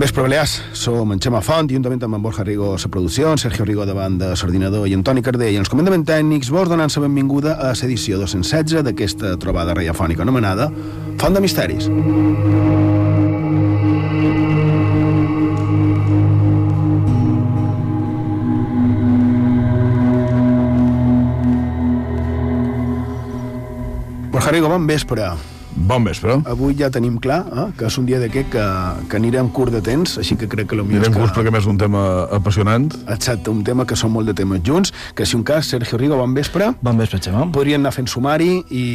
Bon vespre, Balears. Som en Xema Font, juntament amb en Borja Rigo la producció, en Sergio Rigo davant de l'ordinador i Antoni Cardell i els comandaments tècnics vos donant la benvinguda a l'edició 216 d'aquesta trobada radiofònica anomenada Font de Misteris. Borja Rigo, bon vespre. Bon vespre. Avui ja tenim clar eh, que és un dia d'aquest que, que anirem curt de temps, així que crec que el millor Anirem és que... perquè més un tema apassionant. Exacte, un tema que són molt de temes junts, que si un cas, Sergio Rigo, bon vespre, Bon vespre, Xema. podrien anar fent sumari i,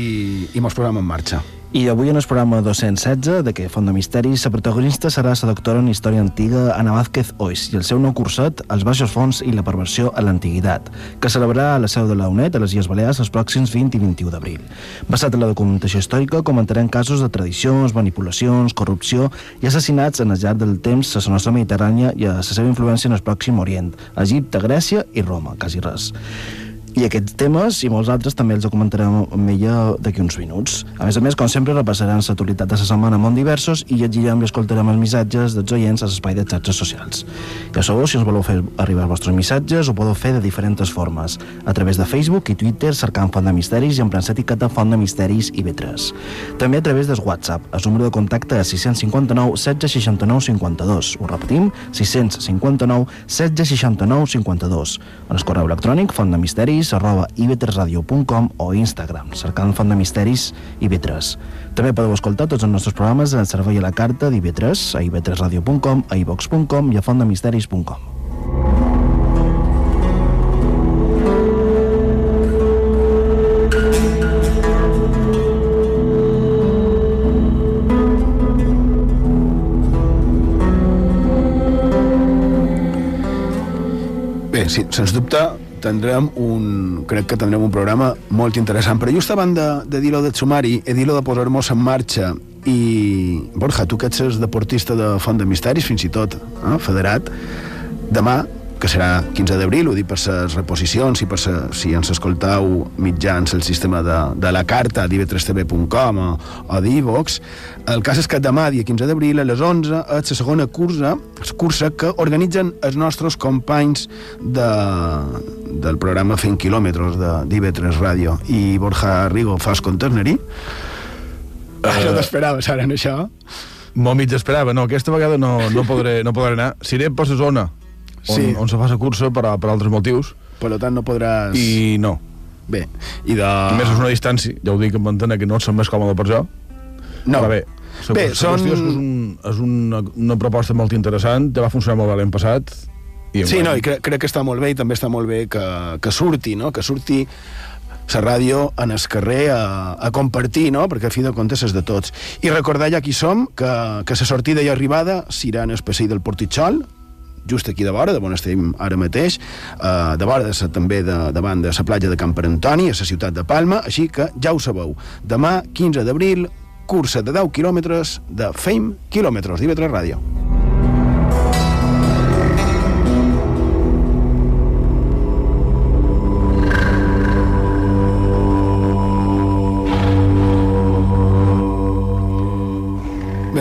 i mos posem en marxa. I avui en el programa 216 de que Font de Misteris, la protagonista serà la doctora en Història Antiga Ana Vázquez Ois i el seu nou curset Els baixos fons i la perversió a l'antiguitat, que celebrarà a la seu de la UNED a les Illes Balears els pròxims 20 i 21 d'abril. Basat en la documentació històrica, comentarem casos de tradicions, manipulacions, corrupció i assassinats en el llarg del temps a la nostra Mediterrània i a la seva influència en el pròxim Orient, Egipte, Grècia i Roma, quasi res. I aquests temes i molts altres també els comentarem amb ella d'aquí uns minuts. A més a més, com sempre, repassarem l'actualitat de la setmana molt diversos i llegirem i escoltarem els missatges dels oients a l'espai de xarxes socials. Ja sabeu, si us voleu fer arribar els vostres missatges, ho podeu fer de diferents formes, a través de Facebook i Twitter cercant Font de Misteris i emprant l'etiqueta Font de Misteris i B3. També a través del WhatsApp. El número de contacte és 659 16 69 52. Ho repetim, 659 16 69 52. En el correu electrònic fontdemisteris arroba ib3radio.com o Instagram, cercant Font de Misteris IB3. També podeu escoltar tots els nostres programes en el servei a la carta d'IB3 a ib3radio.com, a ivox.com i a fontdemisteris.com. Sí, sens dubte tindrem un, crec que tindrem un programa molt interessant, però just abans de, de dir-lo de sumari, he dit-lo de posar-nos en marxa. I, Borja, tu que ets deportista de Font de Misteris, fins i tot, eh, federat, demà, que serà 15 d'abril, ho dic per les reposicions i per sa, si ens escoltau mitjans el sistema de, de la carta d'ib3tv.com o, o d'Ivox, el cas és que demà, dia 15 d'abril, a les 11, és la segona cursa, cursa que organitzen els nostres companys de, del programa Fent Quilòmetres de d'IB3 Ràdio i Borja Rigo fas conternerí. Uh... No t'esperaves ara en això? Molt mig esperava. No, aquesta vegada no, no, podré, no podré anar. Si anem per la zona on, Sí. on se fa la cursa per, a- per altres motius Per tant, no podràs... i no. Bé, i de... A més, és una distància, ja ho dic amb antena, que no et sent més còmode per jo. No. Però bé, la, Bé, la són- qüestió és, un, és una, una proposta molt interessant, ja va funcionar molt bé l'any passat. I Sí, no, i crec, crec que està molt bé i també està molt bé que, que surti, no? Que surti la ràdio en el carrer a, a compartir, no? Perquè a fi de comptes és de tots. I recordar ja qui som, que, que la sortida i arribada serà en el passeig del Portitxol, just aquí de vora, de on estem ara mateix, eh, de vora de sa, també de, davant de la platja de Camp Antoni, a la ciutat de Palma, així que ja ho sabeu. Demà, 15 d'abril, cursa de 10 quilòmetres de Fame Quilòmetres, d'IV3 Ràdio.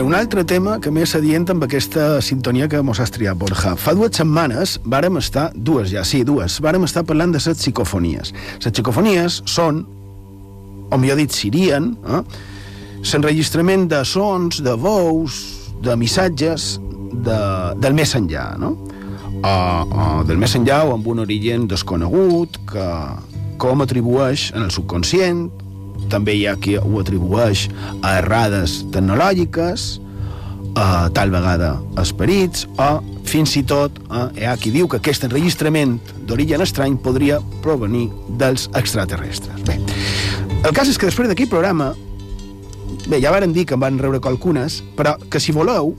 Un altre tema que m'és adient amb aquesta sintonia que mos has triat, Borja. Fa dues setmanes vàrem estar, dues ja, sí, dues, vàrem estar parlant de les psicofonies. Les psicofonies són, o millor dit, serien, eh, l'enregistrament de sons, de veus, de missatges de, del més enllà, no? O, o del més enllà o amb un origen desconegut que com atribueix en el subconscient també hi ha qui ho atribueix a errades tecnològiques, a tal vegada esperits, o fins i tot eh, hi ha qui diu que aquest enregistrament d'origen estrany podria provenir dels extraterrestres. Bé, el cas és que després d'aquell programa, bé, ja varen dir que en van rebre qualcunes, però que si voleu,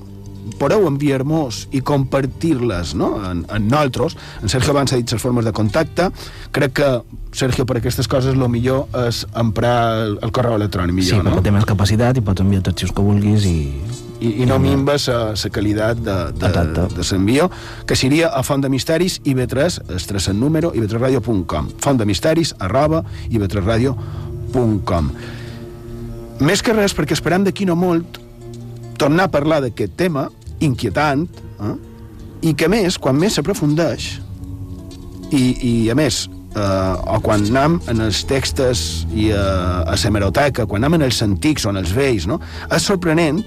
podeu enviar-nos i compartir-les no? en, en nosaltres. En Sergio abans ha dit les formes de contacte. Crec que, Sergio, per aquestes coses, el millor és emprar el, el correu electrònic, Sí, millor, no? perquè té més capacitat i pots enviar els arxius que vulguis i... i, i no minves la qualitat de, de, Exacte. de l'envió, que seria a Font de Misteris ib3, es traça el número, ib3radio.com. Font de Misteris, arroba, ib3radio.com. Més que res, perquè esperam d'aquí no molt tornar a parlar d'aquest tema inquietant, eh? i que, més, quan més s'aprofundeix, i, i, a més, eh, o quan anem en els textos i a, a la hemeroteca, quan anem en els antics o en els vells, no? és sorprenent,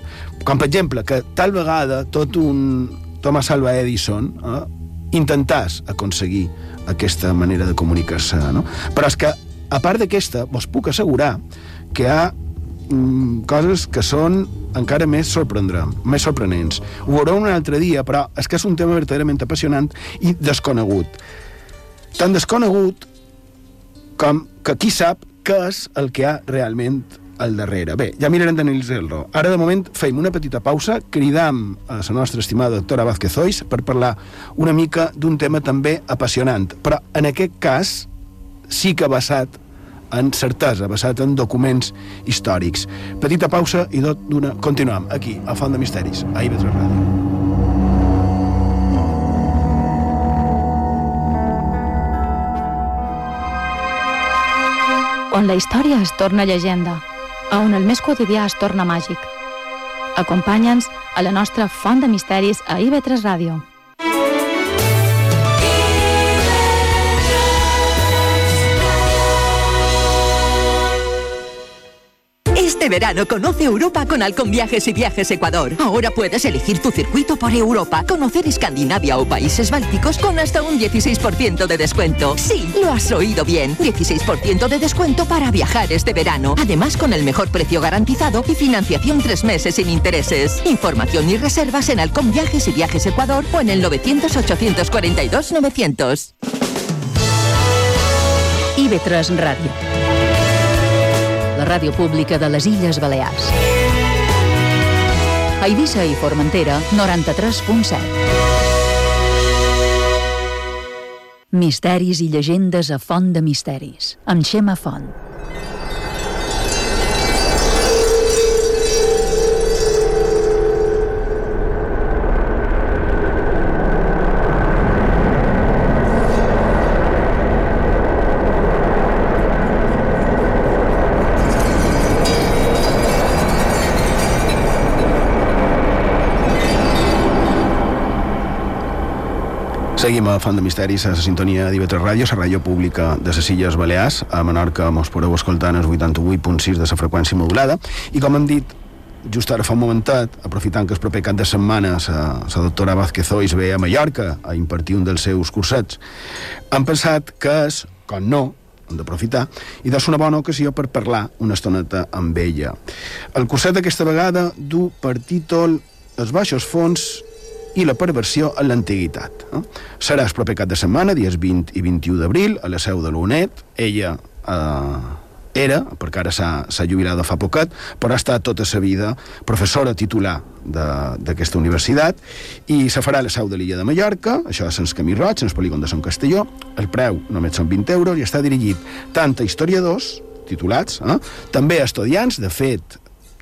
com per exemple, que tal vegada tot un Thomas Alva Edison eh, intentàs aconseguir aquesta manera de comunicar-se, no? Però és que, a part d'aquesta, vos puc assegurar que hi ha mm, coses que són encara més sorprendrem, més sorprenents. Ho veureu un altre dia, però és que és un tema verdaderament apassionant i desconegut. Tan desconegut com que qui sap què és el que hi ha realment al darrere. Bé, ja mirarem d'analitzar-lo. Ara, de moment, fem una petita pausa, cridam a la nostra estimada doctora Vázquez Ois per parlar una mica d'un tema també apassionant, però en aquest cas sí que basat en certesa, basat en documents històrics. Petita pausa i tot d'una... Continuem aquí, a Font de Misteris, a IB3 Ràdio. on la història es torna llegenda, a on el més quotidià es torna màgic. Acompanya'ns a la nostra font de misteris a IB3 Ràdio. Verano conoce Europa con Alcon Viajes y Viajes Ecuador. Ahora puedes elegir tu circuito por Europa, conocer Escandinavia o países bálticos con hasta un 16% de descuento. Sí, lo has oído bien. 16% de descuento para viajar este verano. Además con el mejor precio garantizado y financiación tres meses sin intereses. Información y reservas en Alcon Viajes y Viajes Ecuador o en el 900 842 900. IB3 Ràdio la ràdio pública de les Illes Balears. A Eivissa i Formentera, 93.7. Misteris i llegendes a Font de Misteris, amb Xema Font. Seguim a Font de Misteris a la sintonia d'IV3 Ràdio, la ràdio pública de les Illes Balears. A Menorca mos podeu escoltar en el 88.6 de la freqüència modulada. I com hem dit just ara fa un momentet, aprofitant que el proper cap de setmana la doctora Vázquez Ois ve a Mallorca a impartir un dels seus cursets, han pensat que és, com no, hem d'aprofitar, i és una bona ocasió per parlar una estoneta amb ella. El curset d'aquesta vegada du per títol Els baixos fons i la perversió en l'antiguitat. Eh? Serà el proper cap de setmana, dies 20 i 21 d'abril, a la seu de l'UNED. Ella eh, era, perquè ara s'ha jubilat fa poquet, però ha estat tota sa vida professora titular d'aquesta universitat i se farà a la seu de l'illa de Mallorca, això és en Camí Roig, en el polígon de Sant Castelló, el preu només són 20 euros i està dirigit tant a historiadors, titulats, eh? també a estudiants, de fet,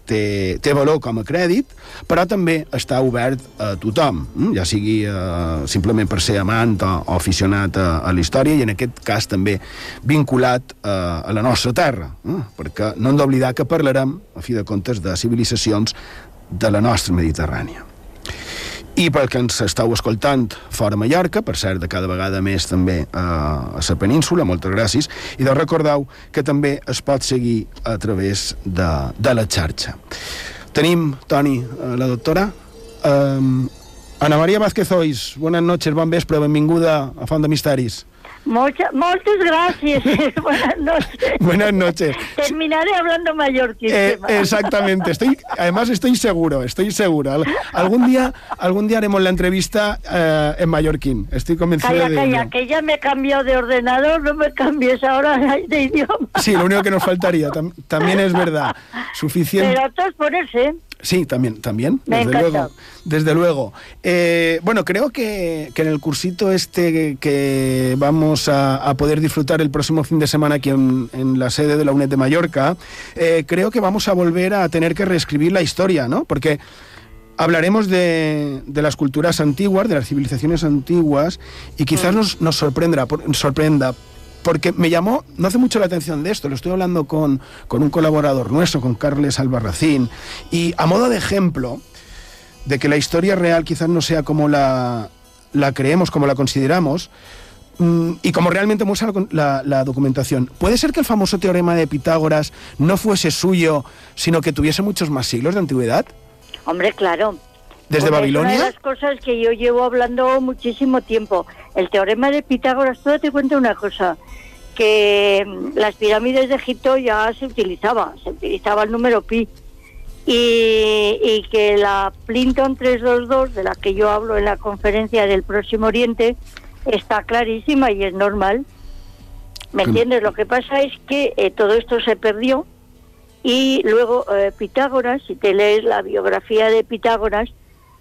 té, té valor com a crèdit, però també està obert a tothom, mm? ja sigui eh, simplement per ser amant o, o aficionat a, a la història, i en aquest cas també vinculat eh, a la nostra terra, eh? perquè no hem d'oblidar que parlarem, a fi de comptes, de civilitzacions de la nostra Mediterrània. I pel que ens estàu escoltant fora Mallorca, per cert, de cada vegada més també a, a la península, moltes gràcies, i de recordeu que també es pot seguir a través de, de la xarxa. Tenim, Toni, eh, la doctora, um, Ana Maria Vázquez Ois, buenas noches, bon vespre, benvinguda a Font de Misteris. Muchas, muchas gracias. Buenas noches. Buenas noches. Terminaré hablando mallorquín. Eh, exactamente. Estoy, además estoy seguro, estoy seguro. Algún día, algún día haremos la entrevista eh, en mallorquín. Estoy convencido calla, de Calla, ello. que ya me he cambiado de ordenador, no me cambies ahora de idioma. Sí, lo único que nos faltaría. Tam, también es verdad. Suficiente. Pero todos ponerse. Sí, también, también, Me desde luego. Desde luego. Eh, bueno, creo que, que en el cursito este que, vamos a, a poder disfrutar el próximo fin de semana aquí en, en la sede de la UNED de Mallorca, eh, creo que vamos a volver a tener que reescribir la historia, ¿no? Porque hablaremos de, de las culturas antiguas, de las civilizaciones antiguas, y quizás nos, nos sorprenda, por- sorprenda porque me llamó, no hace mucho la atención de esto, lo estoy hablando con, con un colaborador nuestro, con Carles Albarracín, y a modo de ejemplo, de que la historia real quizás no sea como la, la creemos, como la consideramos, mm, y como realmente muestra la, la, documentación. ¿Puede ser que el famoso teorema de Pitágoras no fuese suyo, sino que tuviese muchos más siglos de antigüedad? Hombre, claro. ¿Desde Babilonia? Es una de las cosas que yo llevo hablando muchísimo tiempo. El teorema de Pitágoras, todo te cuento una cosa, que mm, las pirámides de Egipto ya se utilizaba, se utilizaba el número pi. Y, y, que la Plinton 322, de la que yo hablo en la conferencia del Próximo Oriente, está clarísima y es normal. ¿Me entiendes? Lo que pasa es que eh, todo esto se perdió y luego eh, Pitágoras, si te lees la biografía de Pitágoras,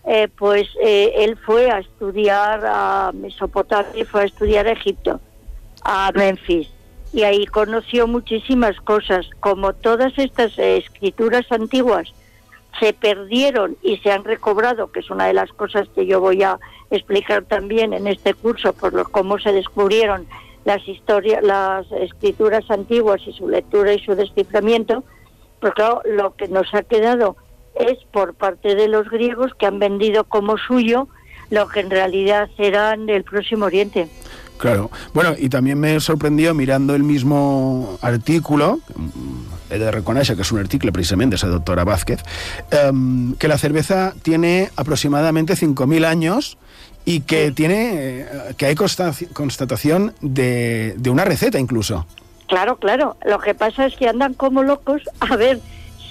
eh, pues eh, él fue a estudiar a Mesopotamia, fue a estudiar a Egipto, a Memphis, y ahí conoció muchísimas cosas, como todas estas eh, escrituras antiguas se perdieron y se han recobrado, que es una de las cosas que yo voy a explicar también en este curso, por lo, cómo se descubrieron las historias, las escrituras antiguas y su lectura y su desciframiento, pues claro, lo que nos ha quedado es por parte de los griegos que han vendido como suyo lo que en realidad serán del Próximo Oriente. Claro. Bueno, y también me sorprendió mirando el mismo artículo, he de reconocer que es un artículo precisamente de esa doctora Vázquez, um, que la cerveza tiene aproximadamente 5.000 años y que sí. tiene que hay constatación de, de una receta incluso. Claro, claro. Lo que pasa es que andan como locos a ver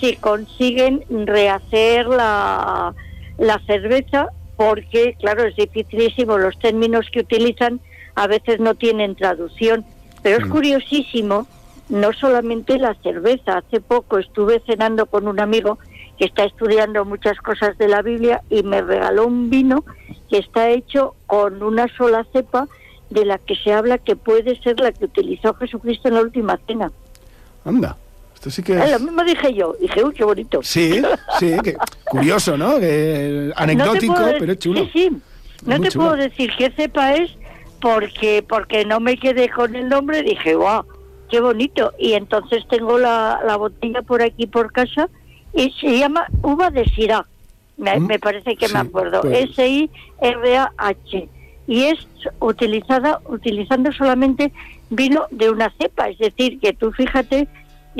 si consiguen rehacer la, la cerveza, porque, claro, es dificilísimo, los términos que utilizan a veces no tienen traducción, pero es curiosísimo, no solamente la cerveza, hace poco estuve cenando con un amigo que está estudiando muchas cosas de la Biblia y me regaló un vino que está hecho con una sola cepa de la que se habla que puede ser la que utilizó Jesucristo en la última cena. Anda. Esto sí que es... Lo mismo dije yo, dije, uy, qué bonito. Sí, sí, que, curioso, ¿no? Que, anecdótico, no pero es chulo. Sí, sí. No te chulo. puedo decir qué cepa es porque porque no me quedé con el nombre, dije, wow, qué bonito. Y entonces tengo la, la botella por aquí por casa y se llama uva de Syrah. Me, Mm, me parece que sí, me acuerdo. pues- S-I-R-A-H. Y es utilizada, utilizando solamente vino de una cepa. Es decir, que tú fíjate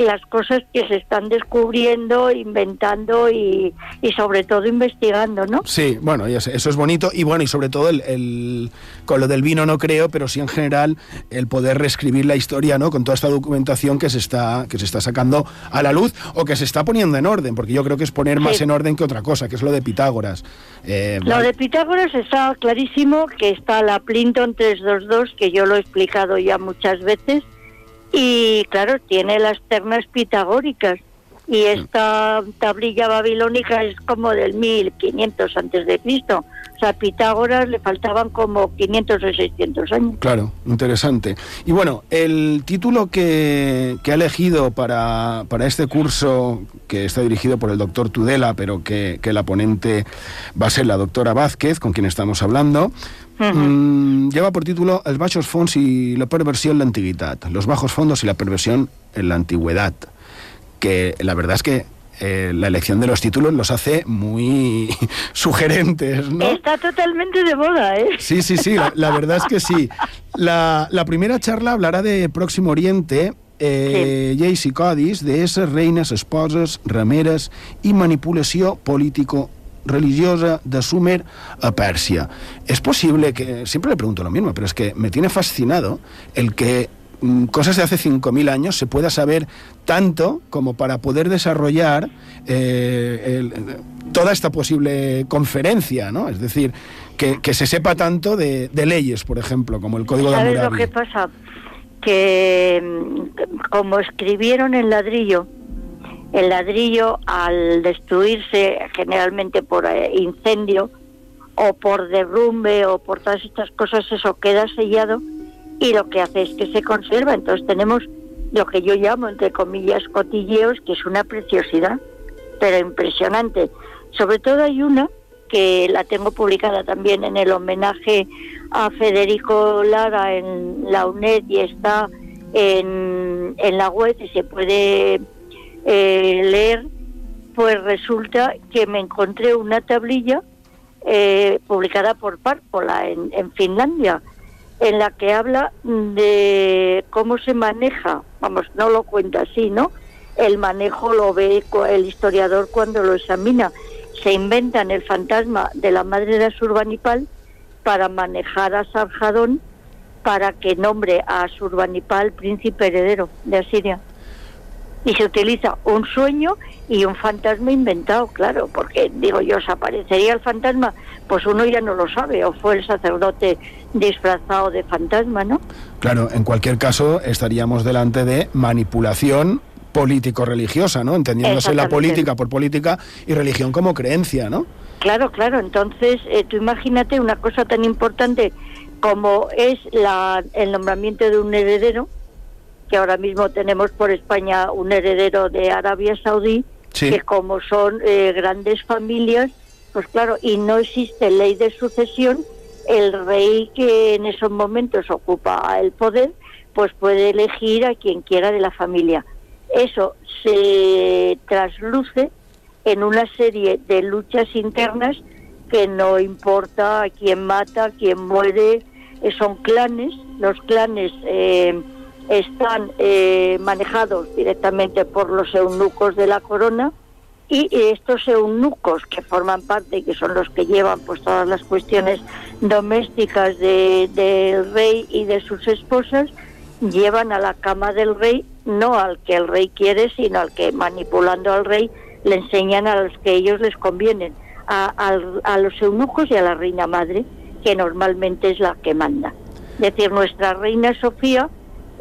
las cosas que se están descubriendo, inventando y, y sobre todo investigando, ¿no? Sí, bueno, eso es bonito y bueno, y sobre todo el, el- con lo del vino no creo, pero sí en general el poder reescribir la historia, ¿no? Con toda esta documentación que se está que se está sacando a la luz o que se está poniendo en orden, porque yo creo que es poner más en orden que otra cosa, que es lo de Pitágoras. Eh, Lo de Pitágoras está clarísimo que está la Plinton 322, que yo lo he explicado ya muchas veces, y claro, tiene las ternas pitagóricas. Y esta tablilla babilónica es como del 1500 antes de Cristo. O sea, a Pitágoras le faltaban como 500 o 600 años. Claro, interesante. Y bueno, el título que, que ha elegido para, para este curso, que está dirigido por el doctor Tudela, pero que, que la ponente va a ser la doctora Vázquez, con quien estamos hablando, mm, lleva por título Els baixos fons y la perversión en la antigüedad. Los bajos fondos y la perversión en la antigüedad. Que la verdad es que eh, la elección de los títulos los hace muy sugerentes, ¿no? Está totalmente de moda, ¿eh? Sí, sí, sí, la, la verdad es que sí. La, la primera charla hablará de Próximo Oriente, eh, lleis i codis, deesses, reines, esposes, rameres i manipulació político religiosa de Sumer a Persia. Es posible que, siempre le pregunto lo mismo, pero es que me tiene fascinado el que mm, cosas de hace 5.000 años se pueda saber tanto como para poder desarrollar eh, el- toda esta posible conferencia, ¿no? Es decir, que, que se sepa tanto de, de leyes, por ejemplo, como el Código de ¿Sabes lo Hammurabi. que pasa? Que mm, como escribieron en ladrillo, el ladrillo al destruirse generalmente por eh, incendio o por derrumbe o por todas estas cosas, eso queda sellado y lo que hace es que se conserva. Entonces tenemos lo que yo llamo, entre comillas, cotilleos, que es una preciosidad, pero impresionante. Sobre todo hay una que la tengo publicada también en el homenaje a Federico Lara en la UNED y está en, en la web y se puede eh, leer pues resulta que me encontré una tablilla eh, publicada por Parpola en, en Finlandia, en la que habla de cómo se maneja, vamos, no lo cuenta así, ¿no? El manejo lo ve el historiador cuando lo examina. Se inventan el fantasma de la madre de Asurbanipal para manejar a Sarjadón para que nombre a Asurbanipal príncipe heredero de Asiria. Y se utiliza un sueño y un fantasma inventado, claro, porque digo yo, ¿se aparecería el fantasma? Pues uno ya no lo sabe, o fue el sacerdote disfrazado de fantasma, ¿no? Claro, en cualquier caso estaríamos delante de manipulación político-religiosa, ¿no? Entendiéndose la política por política y religión como creencia, ¿no? Claro, claro. Entonces, eh, tú imagínate una cosa tan importante como es la, el nombramiento de un heredero, que ahora mismo tenemos por España un heredero de Arabia Saudí, Sí. que como son eh, grandes familias, pues claro, y no existe ley de sucesión, el rey que en esos momentos ocupa el poder, pues puede elegir a quien quiera de la familia. Eso se trasluce en una serie de luchas internas que no importa a quién mata, a quién muere, eh, son clanes, los clanes eh, están eh, manejados directamente por los eunucos de la corona y estos eunucos que forman parte que son los que llevan pues todas las cuestiones domésticas de- del rey y de sus esposas llevan a la cama del rey no al que el rey quiere sino al que manipulando al rey le enseñan a los que ellos les convienen a, a los eunucos y a la reina madre que normalmente es la que manda. Es decir nuestra reina Sofía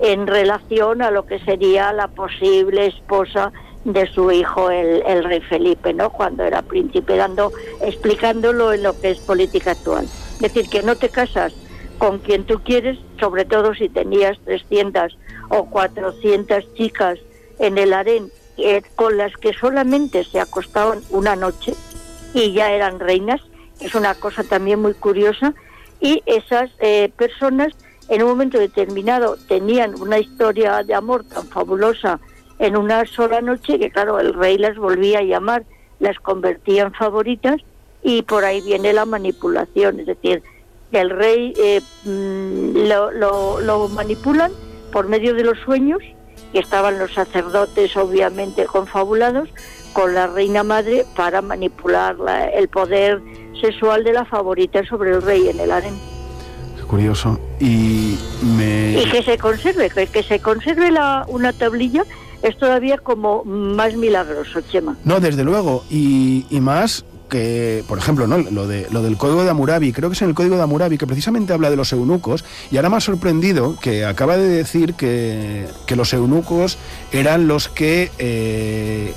en relación a lo que sería la posible esposa de su hijo el, el rey Felipe, ¿no? Cuando era príncipe, dando, explicándolo en lo que es política actual. Es decir, que no te casas con quien tú quieres, sobre todo si tenías 300 o 400 chicas en el harén eh, con las que solamente se acostaban una noche y ya eran reinas, es una cosa también muy curiosa, y esas eh, personas en un momento determinado tenían una historia de amor tan fabulosa en una sola noche que claro, el rey las volvía a llamar, las convertía en favoritas y por ahí viene la manipulación, es decir, el rey eh, mm, lo, lo- lo manipulan por medio de los sueños, que estaban los sacerdotes obviamente confabulados, con la reina madre para manipular la- el poder sexual de la favorita sobre el rey en el harén. Curioso. Y me... Y que se conserve, que, que se conserve la, una tablilla es todavía como más milagroso, Chema. No, desde luego. Y, y más que, por ejemplo, ¿no? lo, de, lo del código de Hammurabi, creo que es en el código de Hammurabi que precisamente habla de los eunucos, y ahora me ha sorprendido que acaba de decir que, que los eunucos eran los que, eh,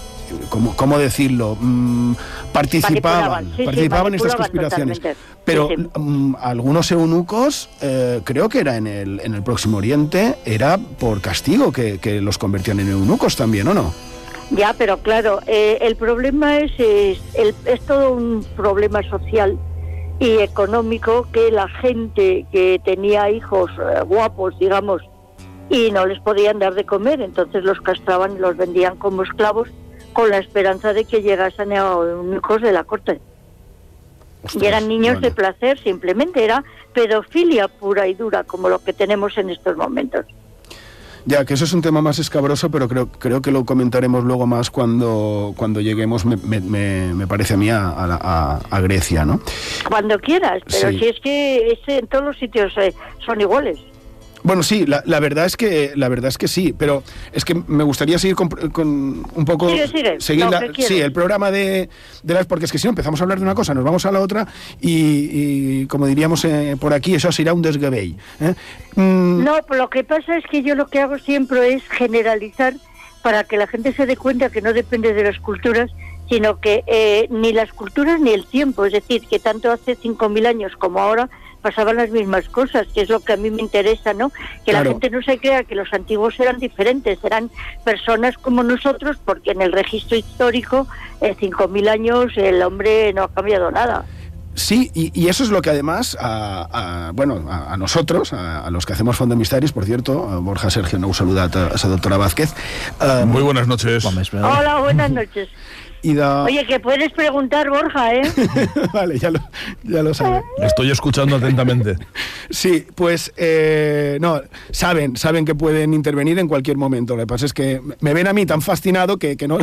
¿cómo, cómo decirlo? Mm, participaban, Manipulaban, sí, sí, participaban en estas conspiraciones. totalmente. Pero Sí, sí. mm, algunos eunucos, eh, creo que era en el, en el Próximo Oriente, era por castigo que, que los convertían en eunucos también, ¿o no? Ya, pero claro, eh, el problema es, es, el- es todo un problema social y económico que la gente que tenía hijos eh, guapos, digamos, y no les podían dar de comer, entonces los castraban y los vendían como esclavos con la esperanza de que llegasen a hijos de la corte. Y eran niños bueno. de placer, simplemente era pedofilia pura y dura, como lo que tenemos en estos momentos. Ya, que eso es un tema más escabroso, pero creo, creo que lo comentaremos luego más cuando, cuando lleguemos, me, me- me- parece a mí, a, a- a Grecia, ¿no? Cuando quieras, pero Sí. si es que es en todos los sitios eh, son iguales. Bueno, sí, la, la verdad es que la verdad es que sí, pero es que me gustaría seguir con, con un poco Sigue, sigue. seguir sí, el programa de, de las porque es que si no empezamos a hablar de una cosa, nos vamos a la otra y, y, como diríamos eh, por aquí, eso será un desgabell. ¿eh? Mm, No, lo que pasa es que yo lo que hago siempre es generalizar para que la gente se dé cuenta que no depende de las culturas, sino que eh, ni las culturas ni el tiempo, es decir, que tanto hace 5.000 años como ahora pasaban las mismas cosas, que es lo que a mí me interesa, ¿no? Que Claro. la gente no se crea que los antiguos eran diferentes, eran personas como nosotros, porque en el registro histórico, en 5.000 años, el hombre no ha cambiado nada. Sí, y, y, eso es lo que además, a, a bueno, a, a nosotros, a, a, los que hacemos Fondo Misteris, por cierto, a Borja Sergio no saludat a, a la doctora Vázquez. Um, Muy buenas noches. Hola, buenas noches. Y da... Oye, que puedes preguntar, Borja, ¿eh? vale, ya lo, ya lo sabe. Estoy escuchando atentamente. Sí, pues eh, no, saben, saben que pueden intervenir en cualquier momento. Lo que pasa es que me ven a mí tan fascinado que, que, no,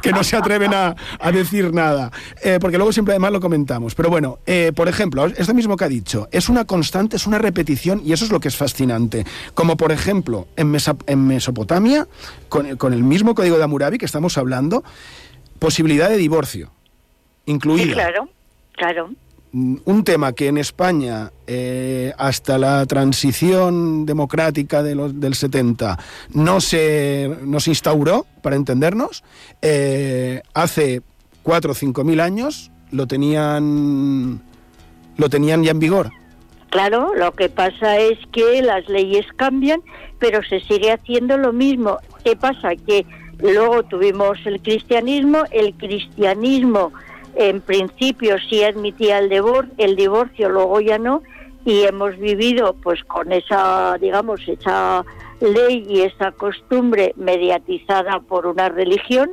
que no se atreven a, a decir nada. Eh, porque luego siempre además lo comentamos. Pero bueno, eh, por ejemplo, esto mismo que ha dicho, es una constante, es una repetición y eso es lo que es fascinante. Como por ejemplo, en, Mesa, en Mesopotamia, con, con el mismo código de Hammurabi que estamos hablando, posibilidad de divorcio, incluida. Sí, claro, claro. Un tema que en España, eh, hasta la transición democrática de los, del 70, no se, no se instauró, para entendernos, eh, hace cuatro o cinco mil años lo tenían, lo tenían ya en vigor. Claro, lo que pasa es que las leyes cambian, pero se sigue haciendo lo mismo. ¿Qué pasa? Que Luego tuvimos el cristianismo, el cristianismo en principio sí admitía el divorcio, el divorcio, luego ya no, y hemos vivido pues con esa, digamos, esa ley y esa costumbre mediatizada por una religión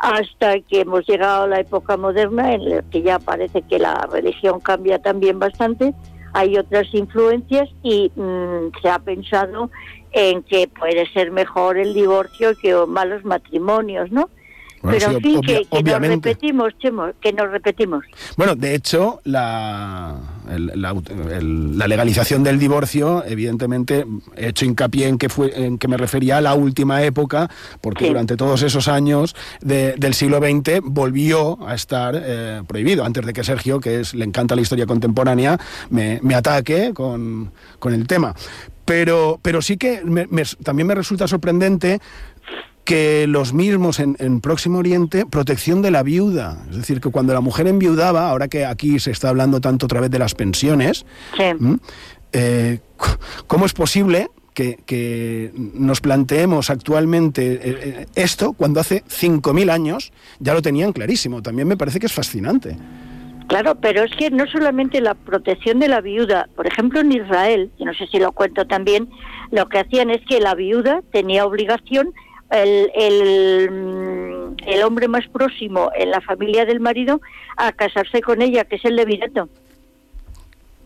hasta que hemos llegado a la época moderna en la que ya parece que la religión cambia también bastante, hay otras influencias y mmm, se ha pensado en que puede ser mejor el divorcio que malos matrimonios, ¿no? Bueno, Pero sí, en fin, obvia- que, que nos repetimos, Chemo, que nos repetimos. Bueno, de hecho, la, el- la, el- la legalización del divorcio, evidentemente, he hecho hincapié en que, fue, en que me refería a la última época, porque Sí. durante todos esos años de- del siglo XX volvió a estar eh, prohibido, antes de que Sergio, que es, le encanta la historia contemporánea, me, me ataque con, con el tema. Pero, pero sí que me- me- también me resulta sorprendente que los mismos en, en Próximo Oriente, protección de la viuda. Es decir, que cuando la mujer enviudaba, ahora que aquí se está hablando tanto otra vez de las pensiones. Eh, ¿cómo es posible que, que nos planteemos actualmente eh, eh, esto cuando hace 5.000 años ya lo tenían clarísimo? También me parece que es fascinante. Claro, pero es que no solamente la protección de la viuda, por ejemplo en Israel, y no sé si lo cuento también, lo que hacían es que la viuda tenía obligación, el, el, mm, el hombre más próximo en la familia del marido, a casarse con ella, que es el levirato.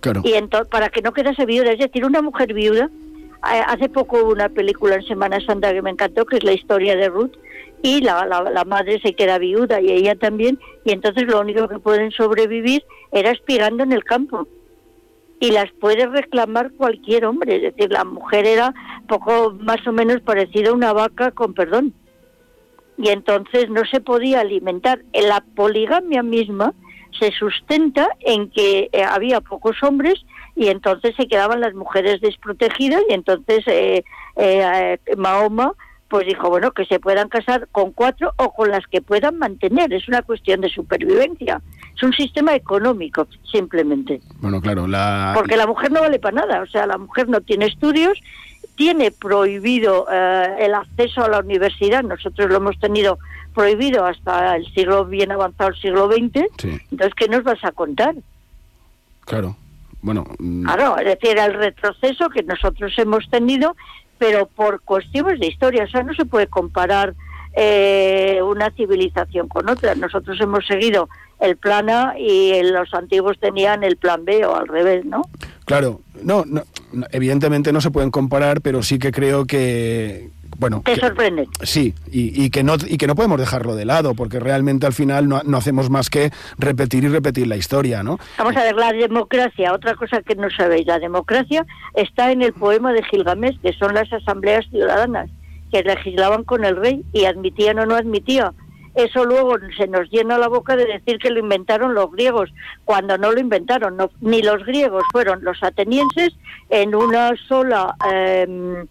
Claro. Y entonces, para que no quedase viuda, es decir, una mujer viuda, eh, hace poco hubo una película en Semana Santa que me encantó, que es la historia de Ruth, y la, la, la madre se queda viuda y ella también, y entonces lo único que pueden sobrevivir era espigando en el campo. Y las puede reclamar cualquier hombre, es decir, la mujer era poco más o menos parecida a una vaca con perdón. Y entonces no se podía alimentar. En la poligamia misma se sustenta en que eh, había pocos hombres y entonces se quedaban las mujeres desprotegidas y entonces eh, eh, eh, Mahoma pues dijo, bueno, que se puedan casar con cuatro o con las que puedan mantener. Es una cuestión de supervivencia. Es un sistema económico, simplemente. Bueno, claro, la... Porque la mujer no vale para nada. O sea, la mujer no tiene estudios, tiene prohibido eh, el acceso a la universidad. Nosotros lo hemos tenido prohibido hasta el siglo bien avanzado, el siglo XX. Sí, Entonces, ¿qué nos vas a contar? claro. Bueno, mm, Claro, es decir, el retroceso que nosotros hemos tenido, pero por cuestiones de historia, o sea, no se puede comparar eh, una civilización con otra. Nosotros hemos seguido el plan A y los antiguos tenían el plan B o al revés, ¿no? claro. No, no, evidentemente no se pueden comparar, pero sí que creo que... Bueno, Te que- sorprende. Sí, y, y que no, y que no podemos dejarlo de lado, porque realmente al final no, no hacemos más que repetir y repetir la historia, ¿no? Vamos a ver, la democracia, otra cosa que no sabéis, la democracia está en el poema de Gilgamesh, que son las asambleas ciudadanas, que legislaban con el rey y admitían o no admitía. Eso luego se nos llena la boca de decir que lo inventaron los griegos, cuando no lo inventaron, no- ni los griegos, fueron los atenienses en una sola eh,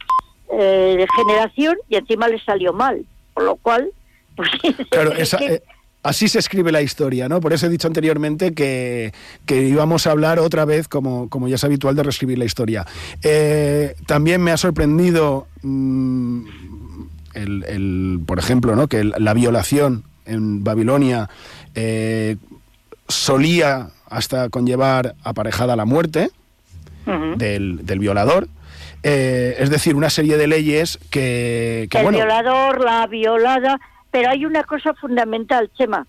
eh, generación y encima les salió mal, por lo cual... Pues, Claro, es esa, eh, así se escribe la historia, ¿no? Por eso he dicho anteriormente que, que íbamos a hablar otra vez, como, como ya es habitual, de reescribir la historia. Eh, también me ha sorprendido, mm, el, el, por ejemplo, ¿no? que la violación en Babilonia... eh, solía hasta conllevar aparejada la muerte del, del violador. Eh, es decir, una serie de leyes que, que el bueno, violador, la violada, pero hay una cosa fundamental, Chema.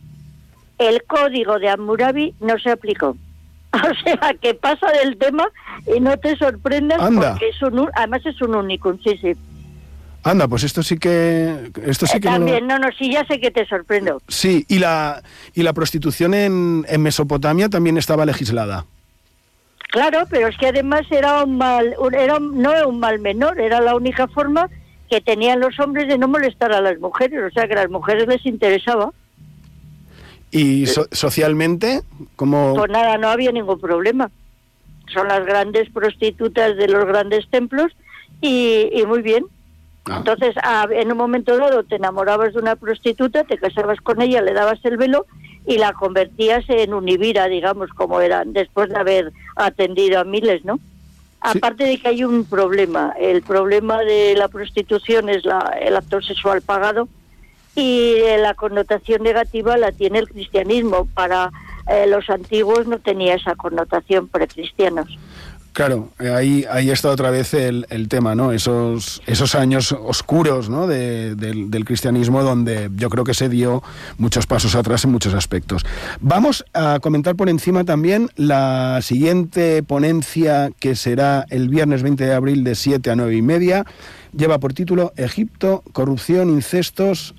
El código de Hammurabi no se aplicó. O sea, que pasa del tema y no te sorprendas Anda. porque es un, además es un único, sí, sí. Anda, pues esto sí que, esto sí Eh, que no lo- También, no, no, sí, ya sé que te sorprendo. Sí, y la, y la prostitución en, en Mesopotamia también estaba legislada. Claro, pero es que además era un mal, un- era un- no era un mal menor, era la única forma que tenían los hombres de no molestar a las mujeres, o sea que a las mujeres les interesaba. Y so- socialmente, como... Pues nada, no había ningún problema. Son las grandes prostitutas de los grandes templos y, y muy bien. Ah, Entonces, a- en un momento dado te enamorabas de una prostituta, te casabas con ella, le dabas el velo y la convertías en univira, digamos, como eran, después de haber atendido a miles, ¿no? Sí. Aparte de que hay un problema, el problema de la prostitución es la, el acto sexual pagado y eh, la connotación negativa la tiene el cristianismo. Para eh, los antiguos no tenía esa connotación precristianos. Claro, eh, ahí, ahí está otra vez el, el tema, ¿no? Esos, esos años oscuros ¿no? de- del, del cristianismo donde yo creo que se dio muchos pasos atrás en muchos aspectos. Vamos a comentar por encima también la siguiente ponencia que será el viernes 20 de abril de 7 a 9 y media. Lleva por título Egipto, corrupción, incestos,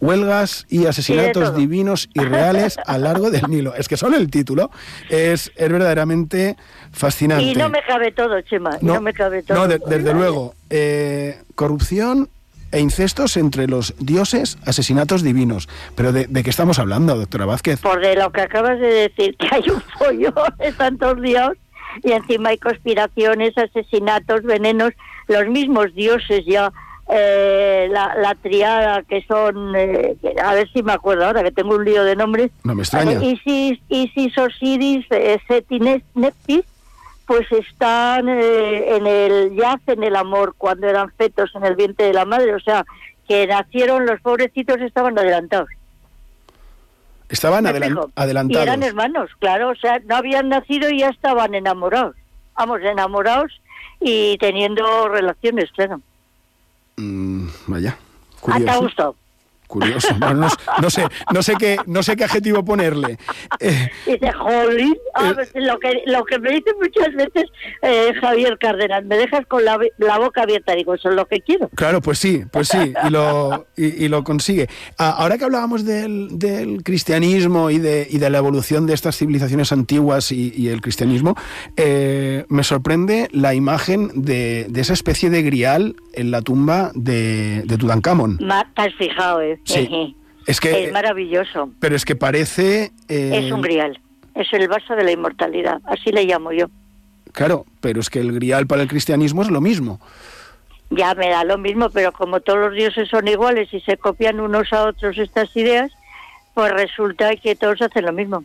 huelgas y asesinatos divinos y reales a lo largo del Nilo. Es que solo el título es, es verdaderamente fascinante. Y no me cabe todo, Chema, no, me cabe todo. no, de- desde luego. Eh, corrupción e incestos entre los dioses, asesinatos divinos. Pero ¿de, de qué estamos hablando, doctora Vázquez? Por de lo que acabas de decir, que hay un pollo, están todos liados, y encima hay conspiraciones, asesinatos, venenos, los mismos dioses ya, eh, la, la triada que son, eh, a ver si me acuerdo ahora, que tengo un lío de nombres, No me extraña. Isis, Isis, Osiris, eh, Set y Nes- Neptis, pues están eh, en el yacen el amor cuando eran fetos en el vientre de la madre, o sea, que nacieron los pobrecitos estaban adelantados. Estaban ¿Me adelan- adelantados. Y eran hermanos, claro, o sea, no habían nacido y ya estaban enamorados. Vamos, enamorados y teniendo relaciones, claro. Mm, vaya. ¿Ah, te ha Curioso. no, no sé, no sé qué, no sé qué adjetivo ponerle. Eh, Dice, jolín, ah, Eh. lo, que, lo que me dice muchas veces eh, Javier Cárdenas, me dejas con la, la boca abierta, digo, eso es lo que quiero. Claro, pues sí, pues sí, y lo, y, y lo consigue. Ah, ahora que hablábamos del, del cristianismo y de, y de la evolución de estas civilizaciones antiguas y, y el cristianismo, eh, me sorprende la imagen de, de esa especie de grial en la tumba de, de Tutankamón. Te has fijado, ¿eh? Sí. Es que, es maravilloso. pero es que parece... eh, Es un grial. Es el vaso de la inmortalidad. Así le llamo yo. Claro, pero es que el grial para el cristianismo es lo mismo. Ya me da lo mismo, pero como todos los dioses son iguales y se copian unos a otros estas ideas, pues resulta que todos hacen lo mismo.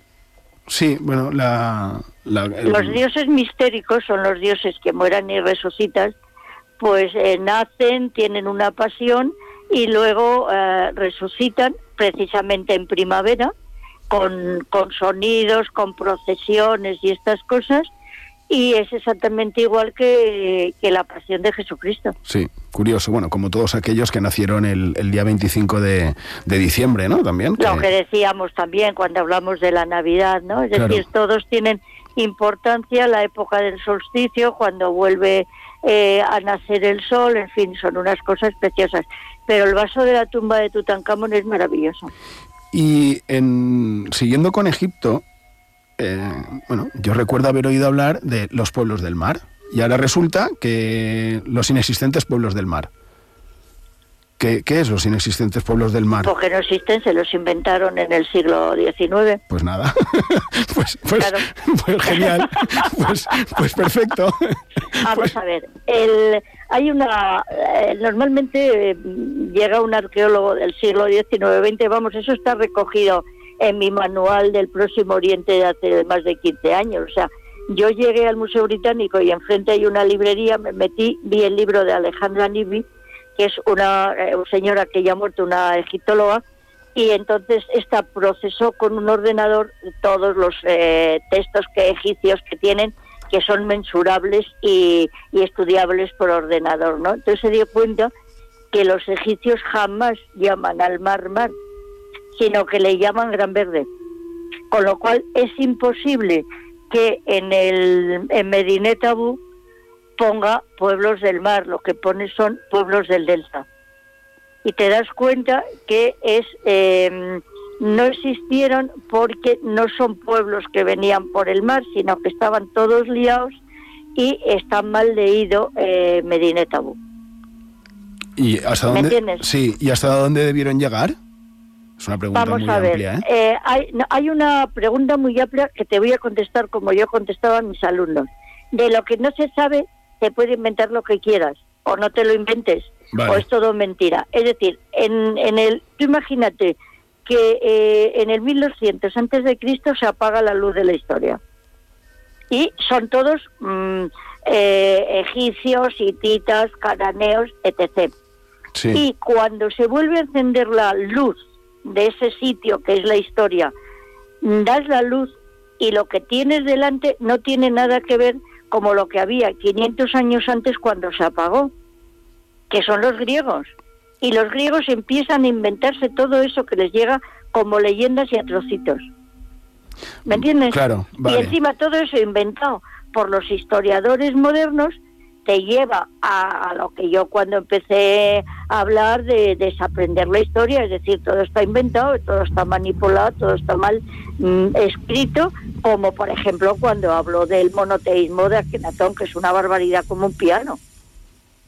Sí, bueno, la... la- el- Los dioses mistéricos son los dioses que mueran y resucitan, pues eh, nacen, tienen una pasión y luego eh, resucitan precisamente en primavera con, con sonidos, con procesiones y estas cosas y es exactamente igual que, que la pasión de Jesucristo. Sí, curioso. Bueno, como todos aquellos que nacieron el, el día 25 de, de diciembre, ¿no? También. Lo que- que decíamos también cuando hablamos de la Navidad, ¿no? Es Claro. decir, todos tienen importancia, la época del solsticio, cuando vuelve eh, a nacer el sol, en fin, son unas cosas preciosas. Pero el vaso de la tumba de Tutankamón es maravilloso. Y en, siguiendo con Egipto, eh, bueno, yo recuerdo haber oído hablar de los pueblos del mar. Y ahora resulta que los inexistentes pueblos del mar. ¿Qué, qué es los inexistentes pueblos del mar? Porque no existen, se los inventaron en el siglo XIX. Pues nada. pues, pues, Claro. pues genial. Pues, pues perfecto. Vamos a ver, el, hay una. eh, normalmente eh, llega un arqueólogo del siglo XIX-XX, vamos, eso está recogido en mi manual del Próximo Oriente de hace más de 15 años. O sea, yo llegué al Museo Británico y enfrente hay una librería, me metí, vi el libro de Alejandra Nibi, que es una eh, señora que ya ha muerto, una egiptóloga, y entonces esta procesó con un ordenador todos los eh, textos que egipcios que tienen que son mensurables y, y, estudiables por ordenador, ¿no? Entonces se dio cuenta que los egipcios jamás llaman al mar mar, sino que le llaman Gran Verde, con lo cual es imposible que en el en ponga pueblos del mar, lo que pone son pueblos del delta y te das cuenta que es eh, no existieron porque no son pueblos que venían por el mar, sino que estaban todos liados y está mal leído eh, Medinetabú. ¿Y hasta dónde? ¿Me entiendes? Sí, ¿y hasta dónde debieron llegar? Es una pregunta Vamos muy a ver, amplia, ¿eh? eh, hay, no, hay una pregunta muy amplia que te voy a contestar como yo contestaba a mis alumnos. De lo que no se sabe, te puede inventar lo que quieras, o no te lo inventes, Vale. o es todo mentira. Es decir, en, en el, tú imagínate que eh, en el 1200 antes de Cristo se apaga la luz de la historia y son todos mm, eh, egipcios, hititas, cananeos, etc. Sí. Y cuando se vuelve a encender la luz de ese sitio que es la historia, das la luz y lo que tienes delante no tiene nada que ver como lo que había 500 años antes cuando se apagó, que son los griegos. Y los griegos empiezan a inventarse todo eso que les llega como leyendas y a trocitos. ¿Me entiendes? Claro, vale. Y encima todo eso inventado por los historiadores modernos te lleva a, a, lo que yo cuando empecé a hablar de desaprender la historia, es decir, todo está inventado, todo está manipulado, todo está mal mm, escrito, como por ejemplo cuando hablo del monoteísmo de Akenatón, que es una barbaridad como un piano,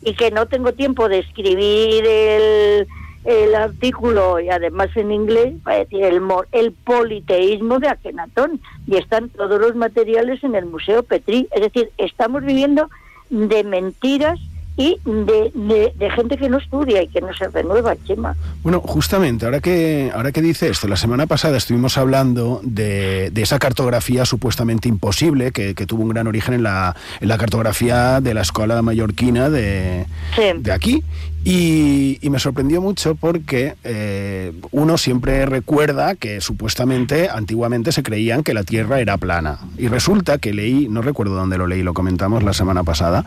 y que no tengo tiempo de escribir el, el artículo y además en inglés para decir el, el politeísmo de Akenatón y están todos los materiales en el Museo Petri. Es decir, estamos viviendo de mentiras y de, de, de gente que no estudia y que no se renueva, Chema. Bueno, justamente, ahora que, ahora que dice esto, la semana pasada estuvimos hablando de, de esa cartografía supuestamente imposible que, que, tuvo un gran origen en la, en la cartografía de la escuela mallorquina de, Sí. de aquí. Y, y me sorprendió mucho porque eh, uno siempre recuerda que supuestamente antiguamente se creían que la Tierra era plana. Y resulta que leí, no recuerdo dónde lo leí, lo comentamos la semana pasada,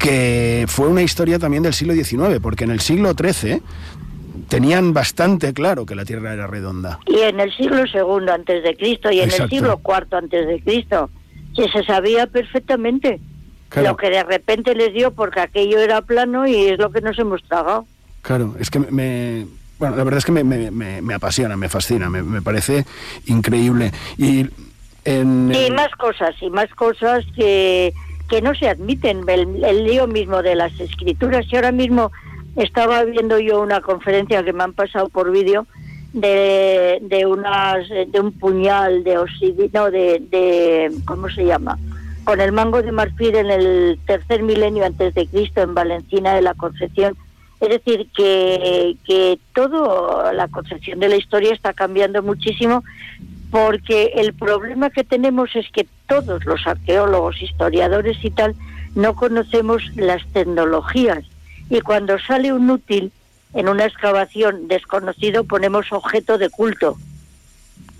que fue una historia también del siglo XIX, porque en el siglo XIII tenían bastante claro que la Tierra era redonda. Y en el siglo segundo antes de Cristo y en Exacto. el siglo cuarto antes de Cristo, que se sabía perfectamente Claro. lo que de repente les dio porque aquello era plano y es lo que nos hemos tragado. Claro, es que me... Bueno, la verdad es que me, me, me, me apasiona, me fascina, me, parece increíble. Y en... Y más cosas, y más cosas que, que no se admiten. El, el lío mismo de las escrituras. Y ahora mismo estaba viendo yo una conferencia que me han pasado por vídeo de, de, unas, de un puñal de obsidiana, de, de, ¿cómo se llama? Con el mango de marfil en el tercer milenio antes de Cristo en Valencina de la Concepción. Es decir, que, que toda la concepción de la historia está cambiando muchísimo porque el problema que tenemos es que todos los arqueólogos, historiadores y tal, no conocemos las tecnologías. Y cuando sale un útil en una excavación desconocido, ponemos objeto de culto.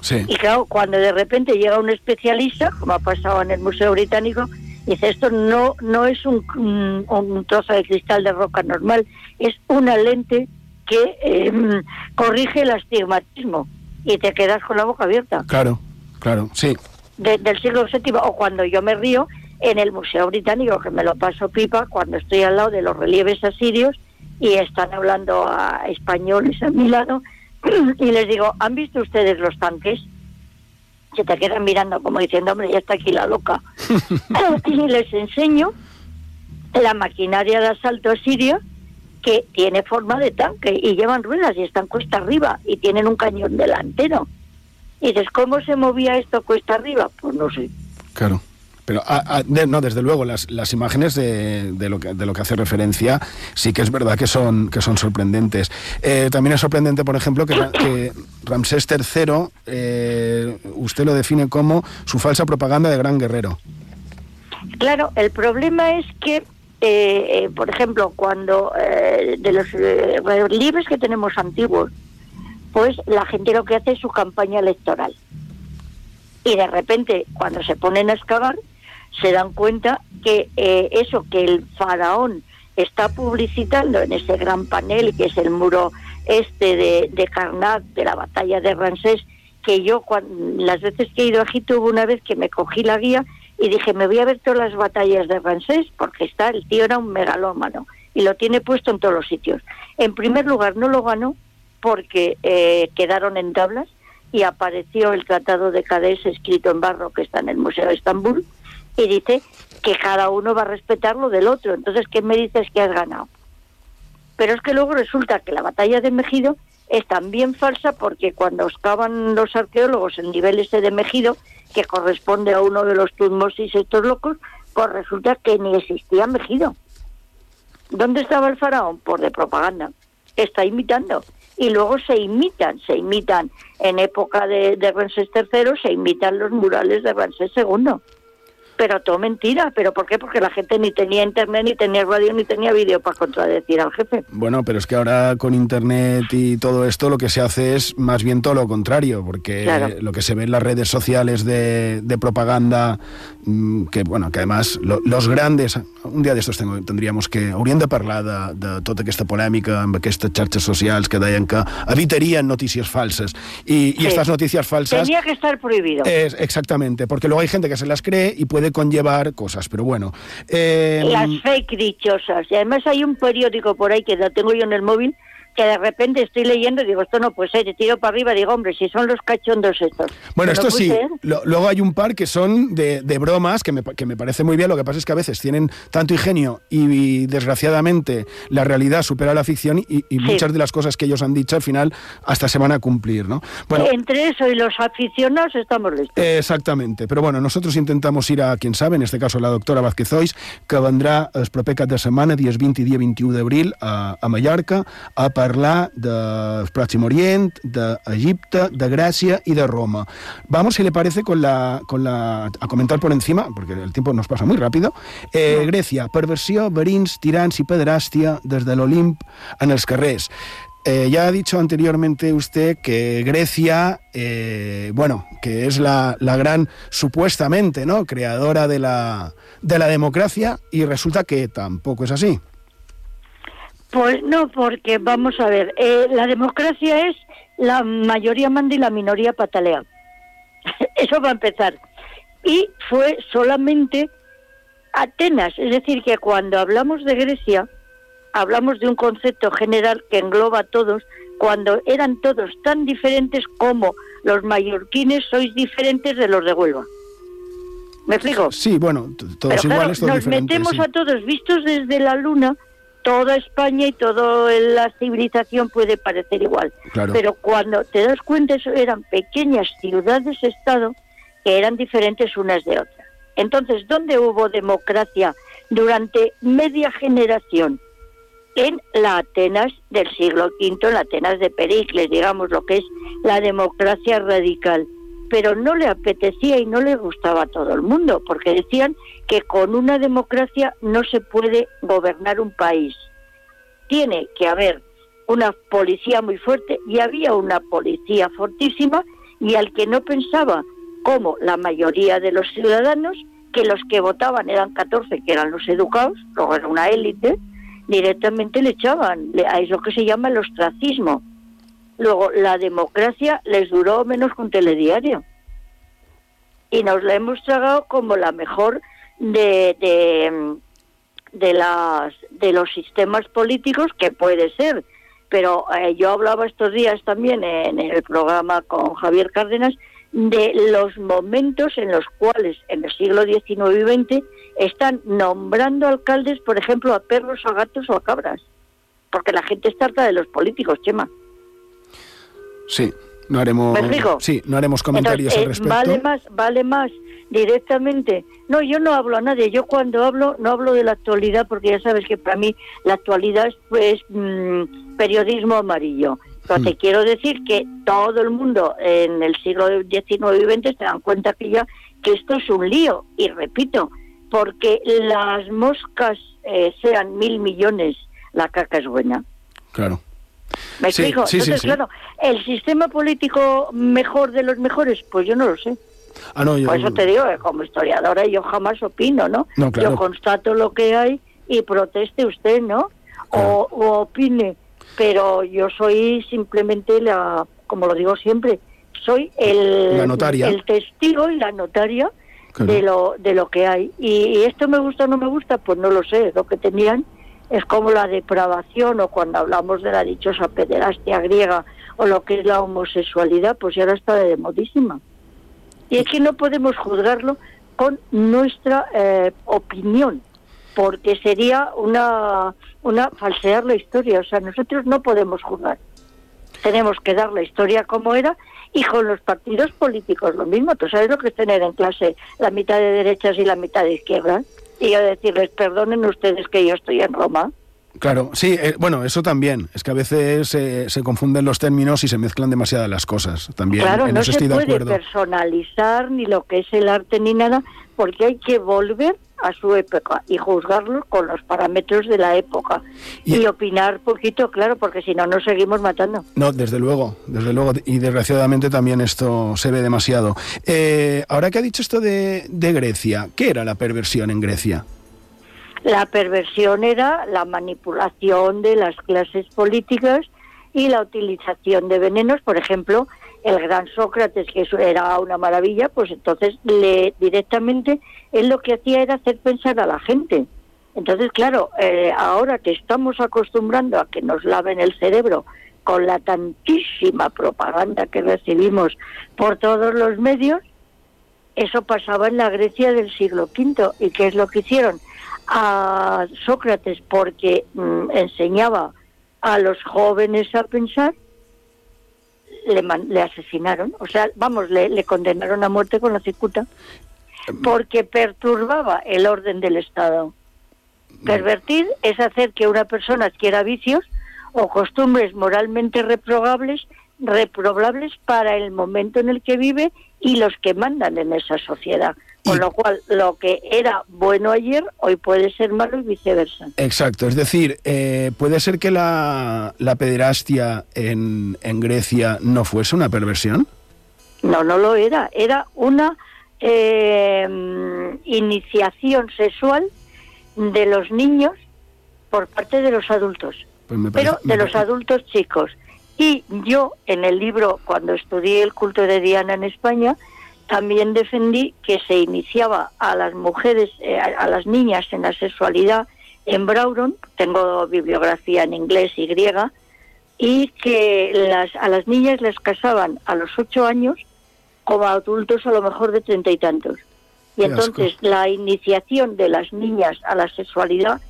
Sí. Y claro, cuando de repente llega un especialista, como ha pasado en el Museo Británico, dice, esto no, no es un, un, un trozo de cristal de roca normal, es una lente que eh, corrige el astigmatismo y te quedas con la boca abierta. Claro, claro, sí. De, del siglo VII, o cuando yo me río en el Museo Británico, que me lo paso pipa, cuando estoy al lado de los relieves asirios y están hablando a españoles a mi lado, y les digo, ¿han visto ustedes los tanques? Se te quedan mirando como diciendo, hombre, ya está aquí la loca. y les enseño la maquinaria de asalto asirio que tiene forma de tanque y llevan ruedas y están cuesta arriba y tienen un cañón delantero. Y dices, ¿cómo se movía esto cuesta arriba? Pues no sé. Claro. Pero, a, a, de, no, desde luego, las, las imágenes de, de, lo que, de lo que hace referencia sí que es verdad que son, que son sorprendentes. Eh, también es sorprendente, por ejemplo, que, que Ramsés III, eh, usted lo define como su falsa propaganda de gran guerrero. Claro, el problema es que, eh, eh, por ejemplo, cuando eh, de los relieves que tenemos antiguos, pues la gente lo que hace es su campaña electoral. Y de repente, cuando se ponen a excavar, se dan cuenta que eh, eso que el faraón está publicitando en ese gran panel, que es el muro este de, de de la batalla de Ramsés, que yo las veces que he ido a Egipto hubo una vez que me cogí la guía y dije, me voy a ver todas las batallas de Ramsés, porque está, el tío era un megalómano y lo tiene puesto en todos los sitios. En primer lugar, no lo ganó porque eh, quedaron en tablas y apareció el Tratado de Cadés escrito en barro que está en el Museo de Estambul y dice que cada uno va a respetar lo del otro. Entonces, ¿qué me dices que has ganado? Pero es que luego resulta que la batalla de Mejido es también falsa porque cuando excavan los arqueólogos el nivel ese de Mejido, que corresponde a uno de los Tutmosis estos locos, pues resulta que ni existía Mejido. ¿Dónde estaba el faraón? Por de propaganda. Está imitando. Y luego se imitan, se imitan en época de, de Ramsés III, se imitan los murales de Ramsés II pero todo mentira. ¿Pero por qué? Porque la gente ni tenía internet, ni tenía radio, ni tenía vídeo para contradecir al jefe. Bueno, pero es que ahora con internet y todo esto lo que se hace es más bien todo lo contrario, porque lo que se ve en las redes sociales de, propaganda, mm, que bueno, que además los grandes, un día d'estos tendríamos que, hauríem de parlar de, de tota aquesta polèmica amb aquestes xarxes socials que deien que evitarien notícies falsas. Y, y estas noticias falsas... Tenía que estar prohibido. Es, exactamente, porque luego hay gente que se las cree y puede conllevar cosas, pero bueno. Eh, Las fake dichosas. Y además hay un periódico por ahí que lo tengo yo en el móvil que de repente estoy leyendo y digo, esto no puede ser, te tiro para arriba, digo, hombre, si son los cachondos estos. Bueno, esto sí, luego hay un par que son de, bromas, que me, que me, parece muy bien, lo que pasa es que a veces tienen tanto ingenio y, desgraciadamente la realidad supera la ficción y, muchas de las cosas que ellos han dicho al final hasta se van a cumplir, ¿no? Bueno, Entre eso y los aficionados estamos listos. Exactamente, pero bueno, nosotros intentamos ir a quien sabe, en este caso la doctora Vázquez Ois, que vendrá el proper de semana, días 20 y día 21 d'abril, a, a Mallorca, a parlar del Próximo Orient, d'Egipte, de Grècia y de Roma. Vamos, si le parece, con la, con la, a comentar por encima, porque el tiempo nos pasa muy rápido. Eh, Grecia, perversió, verins, tirants i pederàstia des de l'Olimp en els carrers. Eh, ya ha dicho anteriormente usted que Grecia, eh, bueno, que es la, la, gran, supuestamente, ¿no?, creadora de la, de la democracia, y resulta que tampoco es así. Pues no, porque vamos a ver, eh, la democracia es la mayoría manda y la minoría patalea. Eso va a empezar. Y fue solamente Atenas, es decir, que cuando hablamos de Grecia, hablamos de un concepto general que engloba a todos, cuando eran todos tan diferentes como los mallorquines sois diferentes de los de Huelva. ¿Me explico? Sí, bueno, todos iguales, todos nos metemos a todos vistos desde la luna toda España y toda la civilización puede parecer igual. Pero cuando te das cuenta, eso eran pequeñas ciudades-estado que eran diferentes unas de otras. Entonces, ¿dónde hubo democracia durante media generación? En la Atenas del siglo V, en la Atenas de Pericles, digamos, lo que es la democracia radical pero no le apetecía y no le gustaba a todo el mundo, porque decían que con una democracia no se puede gobernar un país. Tiene que haber una policía muy fuerte y había una policía fortísima y al que no pensaba como la mayoría de los ciudadanos, que los que votaban eran 14, que eran los educados, luego era una élite, directamente le echaban a eso que se llama el ostracismo Luego, la democracia les duró menos que un telediario. Y nos la hemos tragado como la mejor de, de, las, de los sistemas políticos que puede ser. Pero eh, yo hablaba estos días también en el programa con Javier Cárdenas de los momentos en los cuales en el siglo XIX y XX están nombrando alcaldes, por ejemplo, a perros, a gatos o a cabras. Porque la gente está harta de los políticos, Chema. Sí, no haremos, sí, no haremos comentarios al eh, respecto. Vale más, vale más directamente. No, yo no hablo a nadie. Yo cuando hablo no hablo de la actualidad porque ya sabes que para mí la actualidad es pues, mm, periodismo amarillo. Pero te mm. quiero decir que todo el mundo en el siglo XIX y XX se dan cuenta que ya que esto es un lío. Y repito, porque las moscas eh, sean mil millones, la caca es buena. Claro. ¿Me Sí, explico? sí, sí, Entonces, sí. claro, ¿el sistema político mejor de los mejores? Pues yo no lo sé. Ah, no, yo... Por eso te digo que como historiadora yo jamás opino, ¿no? No, claro. Yo constato lo que hay y proteste usted, ¿no? O, o opine. Pero yo soy simplemente la, como lo digo siempre, soy el, La notaria. el testigo y la notaria Claro. de lo de lo que hay. Y, y esto me gusta o no me gusta, pues no lo sé. Lo que tenían es como la depravación o cuando hablamos de la dichosa pederastia griega o lo que es la homosexualidad, pues ya ahora está de modísima. Y es que no podemos juzgarlo con nuestra eh, opinión, porque sería una, una falsear la historia. O sea, nosotros no podemos juzgar. Tenemos que dar la historia como era y con los partidos políticos lo mismo. Tú sabes lo que es tener en clase la mitad de derechas y la mitad de izquierdas. Y yo decirles, perdonen ustedes que yo estoy en Roma. Claro, sí, eh, bueno, eso también. Es que a veces eh, se confunden los términos y se mezclan demasiadas las cosas. También, claro, en no eso se estoy de puede acuerdo. personalizar ni lo que es el arte ni nada, porque hay que volver a su época y juzgarlo con los parámetros de la época Y- y, opinar poquito, claro, porque si no nos seguimos matando. No, desde luego, desde luego. Y desgraciadamente también esto se ve demasiado. Eh, ahora que ha dicho esto de, de Grecia, ¿qué era la perversión en Grecia? La perversión era la manipulación de las clases políticas y la utilización de venenos, por ejemplo, el gran Sócrates, que era una maravilla, pues entonces le directamente él lo que hacía era hacer pensar a la gente. Entonces, claro, eh, ahora que estamos acostumbrando a que nos laven el cerebro con la tantísima propaganda que recibimos por todos los medios, eso pasaba en la Grecia del siglo V. ¿Y qué es lo que hicieron? A Sócrates, porque mm, enseñaba a los jóvenes a pensar, le, man- le asesinaron. O sea, vamos, le, le condenaron a muerte con la cicuta, porque perturbaba el orden del Estado. Pervertir es hacer que una persona adquiera vicios o costumbres moralmente reprobables, reprobables para el momento en el que vive y los que mandan en esa sociedad. Con Y- lo cual, lo que era bueno ayer, hoy puede ser malo y viceversa. Exacto, es decir, eh, puede ser que la, la pederastia en, en Grecia no fuese una perversión. No, no lo era. Era una eh, iniciación sexual de los niños por parte de los adultos. Pues pero de los adultos chicos. Y yo en el libro, cuando estudié el culto de Diana en España, también defendí que se iniciaba a las mujeres, eh, a a las niñas en la sexualidad en Brauron, tengo bibliografía en inglés y griega, y que las, a las niñas les casaban a los ocho años como adultos a lo mejor de treinta y tantos. Y Qué asco. entonces la iniciación de las niñas a la sexualidad,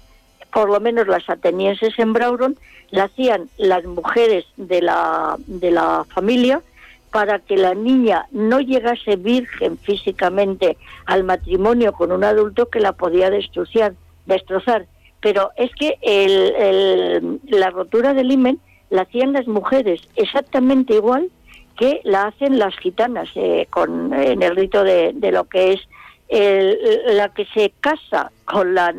por lo menos las atenienses en Brauron, la hacían las mujeres de la, de la familia para que la niña no llegase virgen físicamente al matrimonio con un adulto que la podía destrozar. destrozar. Pero es que el- la rotura del himen la hacían las mujeres exactamente igual que la hacen las gitanas eh, con, en el rito de, de lo que es el- la que se casa con la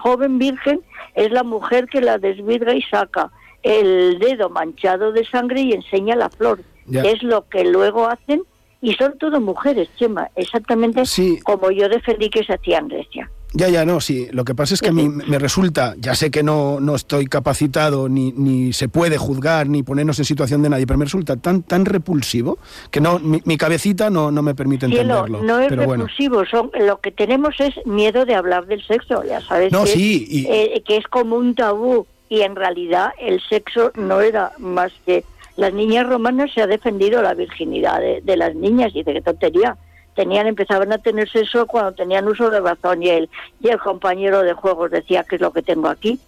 joven virgen es la mujer que la desvirga y saca el dedo manchado de sangre y enseña la flor. Ya. que Es lo que luego hacen y son todo mujeres, Chema, exactamente Sí. como yo defendí que se hacía en Grecia. Ya, ya, no, sí. Lo que pasa es que a mí me resulta, ya sé que no, no estoy capacitado, ni, ni se puede juzgar, ni ponernos en situación de nadie, pero me resulta tan, tan repulsivo que no, mi, mi cabecita no, no me permite Cielo, entenderlo. no es pero bueno. repulsivo, son, lo que tenemos es miedo de hablar del sexo, ya sabes No, que, sí, es, y- eh, que es como un tabú y en realidad el sexo no era más que las niñas romanas se ha defendido la virginidad de, las niñas y de qué tontería. Tenían, empezaban a tener sexo cuando tenían uso de razón y el, y el compañero de juegos decía que es lo que tengo aquí.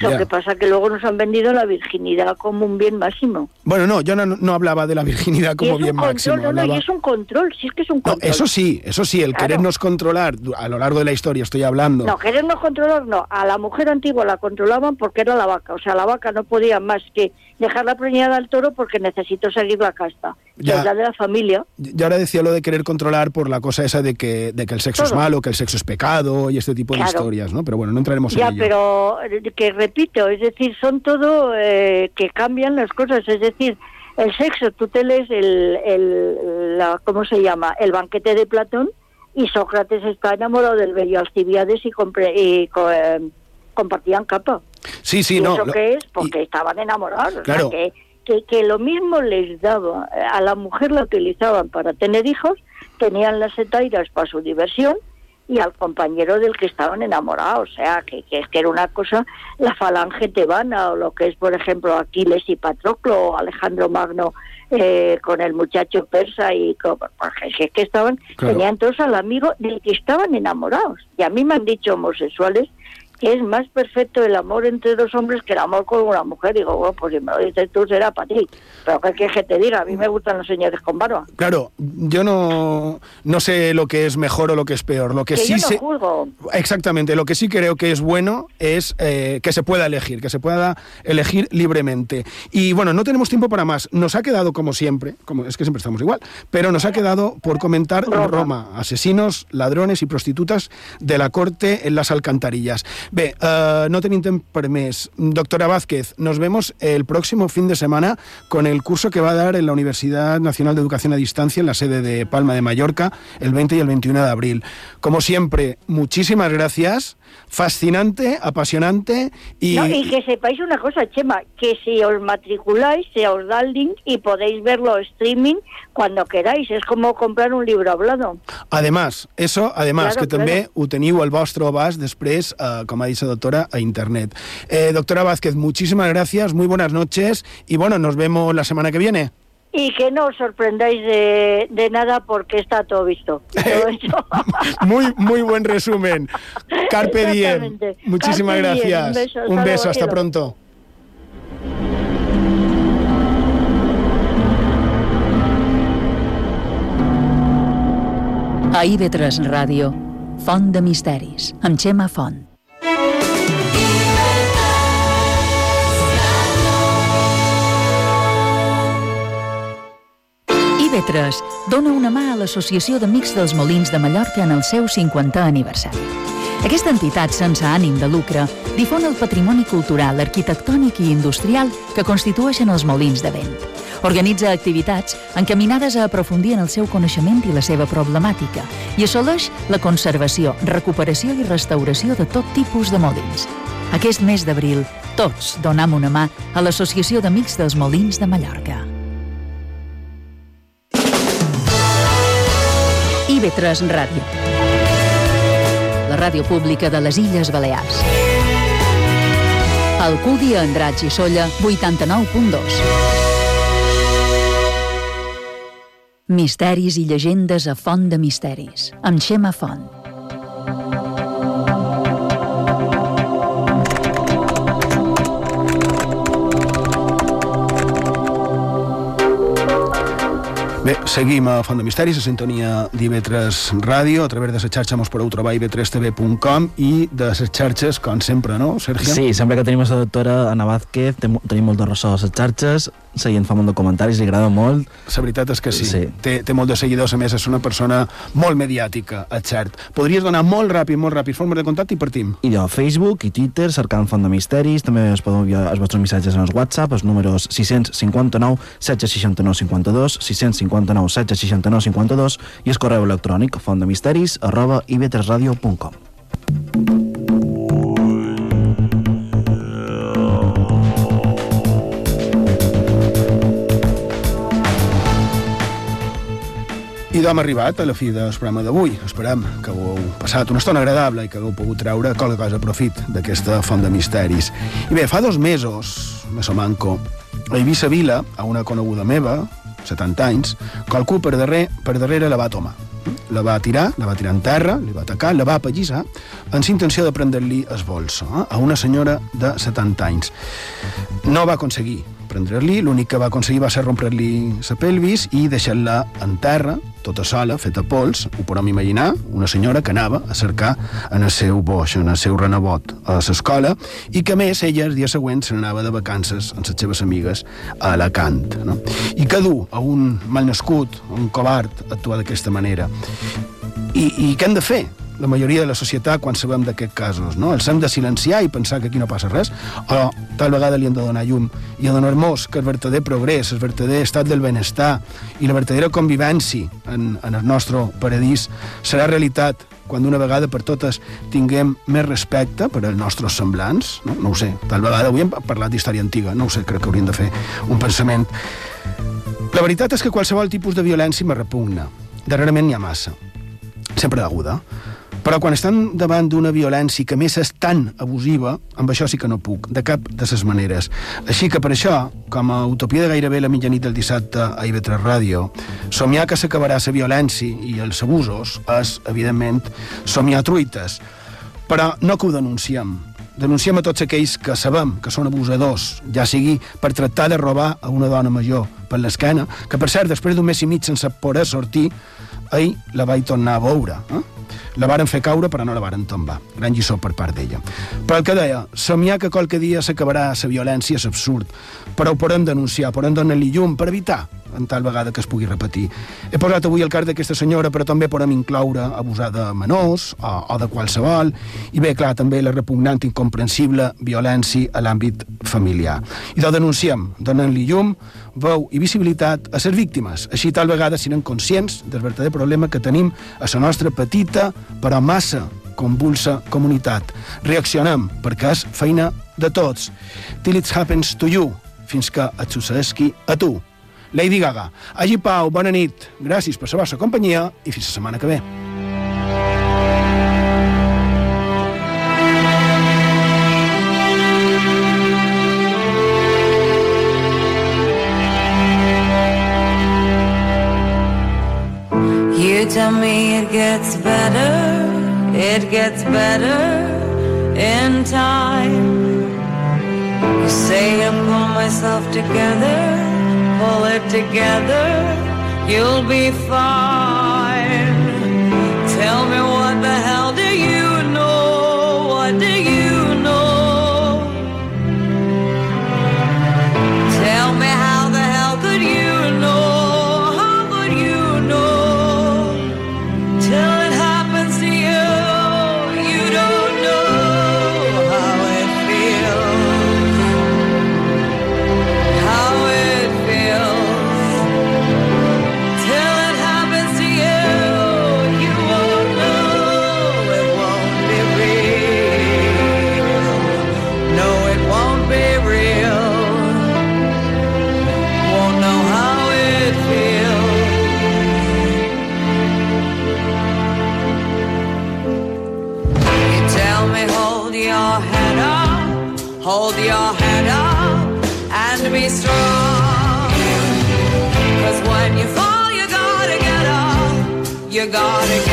Lo Ya. que pasa que luego nos han vendido la virginidad como un bien máximo. Bueno, no, yo no, no hablaba de la virginidad como bien control, máximo. no, no, hablaba- y es un control, si es que es un No, control. eso sí, eso sí, el Claro. querernos controlar a lo largo de la historia, estoy hablando. No, querernos controlar no. A la mujer antigua la controlaban porque era la vaca. O sea, la vaca no podía más que dejarla preñada al toro porque necesitó seguir la casta. Ya. es la de la familia. Yo ahora decía lo de querer controlar por la cosa esa de que, de que el sexo es malo, que el sexo es pecado y este tipo de historias, ¿no? Pero bueno, no entraremos Ya, en ello. pero eh, que repito, es decir, son todo eh, que cambian las cosas, es decir, el sexo, tú te lees el, el la, ¿cómo se llama? El banquete de Platón y Sócrates está enamorado del bello Alcibiades y, compre, y co, eh, compartían capa. Sí, sí, ¿Y no. eso lo- qué es? Porque y- estaban enamorados. o sea, Claro. que, que, que lo mismo les daba, eh, a la mujer la utilizaban para tener hijos, tenían las etairas para su diversión y al compañero del que estaban enamorados. O sea, que, que que era una cosa, la falange tebana o lo que es, por ejemplo, Aquiles y Patroclo o Alejandro Magno eh, con el muchacho persa y con, porque si es que estaban, Claro. tenían todos al amigo del que estaban enamorados. Y a mí me han dicho homosexuales que es más perfecto el amor entre dos hombres que el amor con una mujer. Digo, bueno, pues si me lo dices tú será para ti. Pero ¿qué quieres que te diga? A mí me gustan los señores con barba. Claro, yo no, no sé lo que es mejor o lo que es peor. Lo que, Que sí yo no sé. juzgo. Exactamente, lo que sí creo que es bueno es eh, que se pueda elegir, que se pueda elegir libremente. Y bueno, no tenemos tiempo para más. Nos ha quedado, como siempre, como es que siempre estamos igual, pero nos ha quedado por comentar Roma. Roma, asesinos, ladrones y prostitutas de la corte en las alcantarillas. Bé, eh, no tenim temps per més. Doctora Vázquez, nos vemos el próximo fin de semana con el curso que va a dar en la Universidad Nacional de Educación a Distancia en la sede de Palma de Mallorca el 20 y el 21 de abril. Como siempre, muchísimas gracias. Fascinante, apasionante y... No, y que sepáis una cosa, Chema, que si os matriculáis, se os da el link y podéis verlo streaming cuando queráis. Es como comprar un libro hablado. Además, eso, además, Claro, que també claro. ho teniu al vostre abast després, eh, com ha doctora, a internet. Eh, doctora Vázquez, muchísimas gracias, muy buenas noches y bueno, nos vemos la semana que viene. Y que no os sorprendáis de, de nada porque está todo visto. Todo hecho. Muy, muy buen resumen. Carpe diem. Muchísimas Carpe diem. gracias. Un beso. Un Hasta beso, pronto. A IB3 Ràdio, Font de Misteris, amb Xema Font. IB3 dona una mà a l'Associació d'Amics dels Molins de Mallorca en el seu 50è aniversari. Aquesta entitat sense ànim de lucre difon el patrimoni cultural, arquitectònic i industrial que constitueixen els molins de vent. Organitza activitats encaminades a aprofundir en el seu coneixement i la seva problemàtica i assoleix la conservació, recuperació i restauració de tot tipus de molins. Aquest mes d'abril, tots donam una mà a l'Associació d'Amics dels Molins de Mallorca. IB3 Ràdio. La ràdio pública de les Illes Balears. Alcúdia, Andratx i Solla, 89.2. Misteris i llegendes a Font de Misteris, amb Xema Font. Seguim a Font de Misteris, a sintonia d'IV3 Ràdio, a través de la xarxa mos podeu trobar ib3tv.com i de les xarxes, com sempre, no, Sergio? Sí, sempre que tenim la doctora Ana Vázquez, tenim molt de ressò a les xarxes, la gent fa molt de comentaris, li agrada molt. La veritat és que sí. Sí. Té, té molt de seguidors, a més, és una persona molt mediàtica, és cert. Podries donar molt ràpid, molt ràpid, formes de contacte i partim. I jo, Facebook i Twitter, cercant Font de Misteris, també us podeu enviar els vostres missatges en el WhatsApp, els números 659 769 52, 659 769 52 i el correu electrònic fontdemisteris arroba ib3radio.com. I d'hom arribat a la fi del programa d'avui. Esperem que heu passat una estona agradable i que hagueu pogut treure qualque cosa a profit d'aquesta font de misteris. I bé, fa dos mesos, més o manco, he vist a Vila, a una coneguda meva, 70 anys, qualcú per, darrer, per darrere la va tomar. La va tirar, la va tirar en terra, li va atacar, la va apallissar, amb la intenció de prendre-li el bolso eh, a una senyora de 70 anys. No va aconseguir prendre-li, l'únic que va aconseguir va ser rompre-li la pelvis i deixar-la en terra, tota sola, feta pols, ho podem imaginar, una senyora que anava a cercar en el seu boix, en el seu renebot a l'escola, i que més ella el dia següent se n'anava de vacances amb les seves amigues a Alacant. No? I que dur a un malnascut, un covard, actuar d'aquesta manera. I, I què hem de fer? La majoria de la societat quan sabem d'aquests casos, no? Els hem de silenciar i pensar que aquí no passa res, o tal vegada li hem de donar llum i a donar-nos que el verdader progrés, el verdader estat del benestar i la verdadera convivència en, en el nostre paradís serà realitat quan d'una vegada per totes tinguem més respecte per als nostres semblants, no, no ho sé, tal vegada avui hem parlat d'història antiga, no ho sé, crec que hauríem de fer un pensament. La veritat és que qualsevol tipus de violència me repugna. Darrerament n'hi ha massa. Sempre aguda. Però quan estan davant d'una violència que més és tan abusiva, amb això sí que no puc, de cap de ses maneres. Així que per això, com a utopia de gairebé la mitjanit del dissabte a IB3 Ràdio, somiar que s'acabarà la violència i els abusos és, evidentment, somiar truites. Però no que ho denunciem. Denunciem a tots aquells que sabem que són abusadors, ja sigui per tractar de robar a una dona major per l'esquena, que per cert, després d'un mes i mig sense poder sortir, ahir la vaig tornar a veure. Eh? La varen fer caure, però no la varen tombar. Gran lliçó per part d'ella. Però el que deia, somiar que qualque dia s'acabarà la violència és absurd, però ho podem denunciar, podem donar-li llum per evitar en tal vegada que es pugui repetir. He posat avui el cas d'aquesta senyora, però també podem incloure abusar de menors o, o de qualsevol, i bé, clar, també la repugnant incomprensible violència a l'àmbit familiar. I la denunciem, donant-li llum, veu i visibilitat a les víctimes. Així tal vegada siguem conscients del verdader problema que tenim a la nostra petita però massa convulsa comunitat. Reaccionem, perquè és feina de tots. Till it happens to you, fins que et succeeixi a tu. Lady Gaga. Hagi Pau, bona nit. Gràcies per la vostra companyia i fins la setmana que ve. Better in time. You say I pull myself together, pull it together, you'll be fine. Gotta